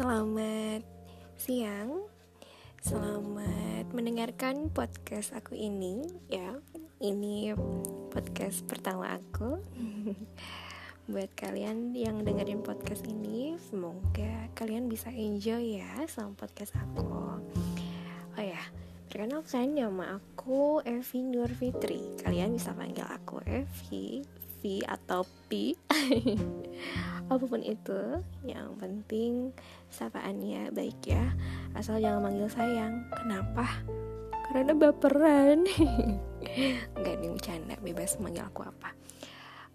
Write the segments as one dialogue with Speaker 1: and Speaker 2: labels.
Speaker 1: Selamat siang, selamat mendengarkan podcast aku ini ya. Ini podcast pertama aku. Buat kalian yang dengerin podcast ini, semoga kalian bisa enjoy ya sama podcast aku. Oh ya, perkenalkan nama aku Evi Nur Fitri. Kalian bisa panggil aku Evi, V atau P. apa pun itu yang penting sapaannya baik ya. Asal jangan manggil sayang. Kenapa? Karena baperan. Nggak nih bercanda. Bebas manggil aku apa.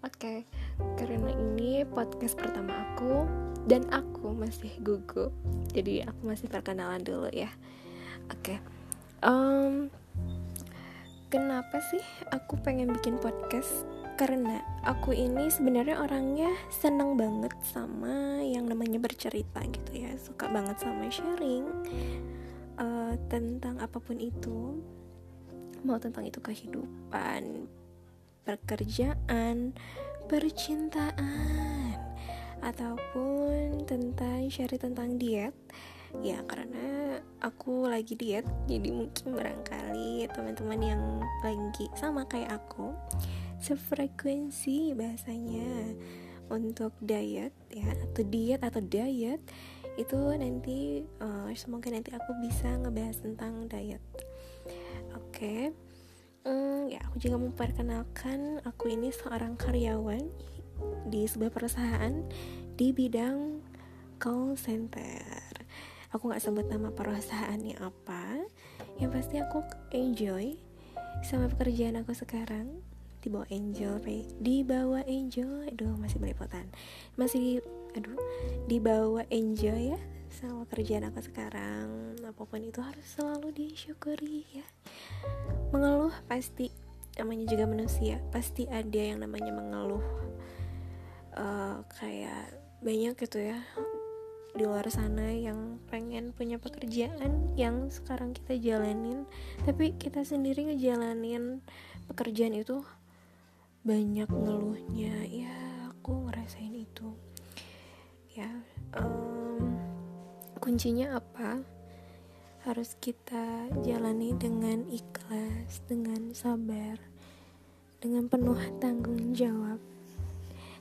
Speaker 1: Oke okay, karena ini podcast pertama aku dan aku masih gugup jadi aku masih perkenalan dulu ya. Oke okay. um, kenapa sih aku pengen bikin podcast karena aku ini sebenarnya orangnya senang banget sama yang namanya bercerita gitu ya. Suka banget sama sharing uh, tentang apa pun itu. Mau tentang itu kehidupan pekerjaan percintaan ataupun tentang sharing tentang diet. Ya karena aku lagi diet jadi mungkin barangkali teman-teman yang lagi sama kayak aku sefrekuensi bahasanya. Untuk diet ya atau diet atau diet itu nanti uh, semoga nanti aku bisa ngebahas tentang diet. Oke. Okay. hmm, ya aku juga memperkenalkan aku ini seorang karyawan di sebuah perusahaan di bidang call center. Aku nggak sebut nama perusahaannya apa. Yang pasti aku enjoy sama pekerjaan aku sekarang di bawah angel di bawah angel. Aduh masih belepotan. Masih aduh di bawah angel ya sama kerjaan aku sekarang. Apa pun itu harus selalu disyukuri ya. Mengeluh pasti namanya juga manusia pasti ada yang namanya mengeluh. Uh, kayak banyak gitu ya di luar sana yang pengen punya pekerjaan yang sekarang kita jalanin. Tapi kita sendiri ngejalanin pekerjaan itu banyak ngeluhnya ya aku ngerasain itu ya um, kuncinya apa harus kita jalani dengan ikhlas dengan sabar dengan penuh tanggung jawab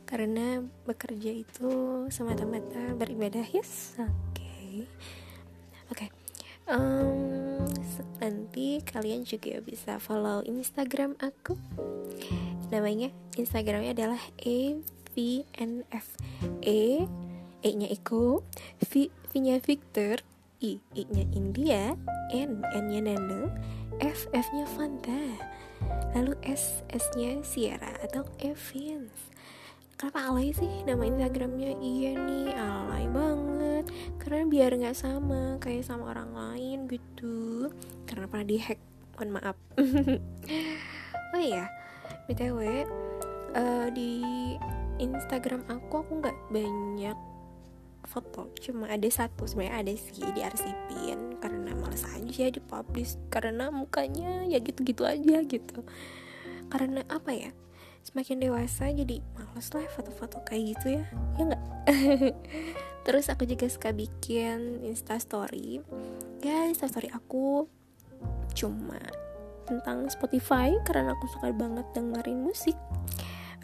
Speaker 1: karena bekerja itu semata-mata beribadah yes oke okay. oke okay. um, nanti kalian juga bisa follow instagram aku namanya Instagramnya adalah evnf e e nya Eko v, v nya Victor i i nya India n n nya Nando f f nya Fanta lalu s s nya Sierra atau Evans. Kenapa alay sih nama Instagramnya? Iya nih alay banget. Karena biar nggak sama kayak sama orang lain gitu. Karena pernah dihack mohon maaf. Oh iya btw uh, eh, di Instagram aku aku nggak banyak foto. Cuma ada satu sebenarnya ada sih di arsipin karena malas aja di publish karena mukanya ya gitu-gitu aja gitu. Karena apa ya semakin dewasa jadi males lah foto-foto kayak gitu ya. Ya nggak? Terus aku juga suka bikin insta story. Ya insta story aku cuma tentang Spotify karena aku suka banget dengerin musik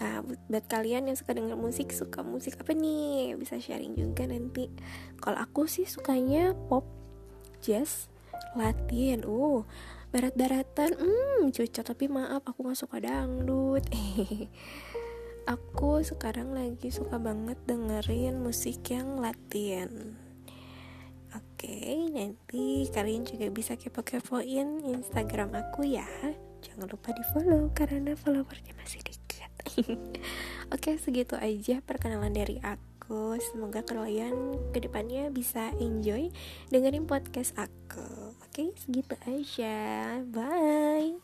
Speaker 1: Nah, buat kalian yang suka denger musik, suka musik apa nih? Bisa sharing juga nanti. Kalau aku sih sukanya pop, jazz, Latin. Uh, barat-baratan, hmm, cocok. Tapi maaf, aku gak suka dangdut. aku sekarang lagi suka banget dengerin musik yang Latin. Oke, nanti kalian juga bisa kepo-kepoin Instagram aku ya. Jangan lupa di follow karena followernya masih dikit. Oke, segitu aja perkenalan dari aku. Semoga kalian ke depannya bisa enjoy dengerin podcast aku. Oke, segitu aja. Bye.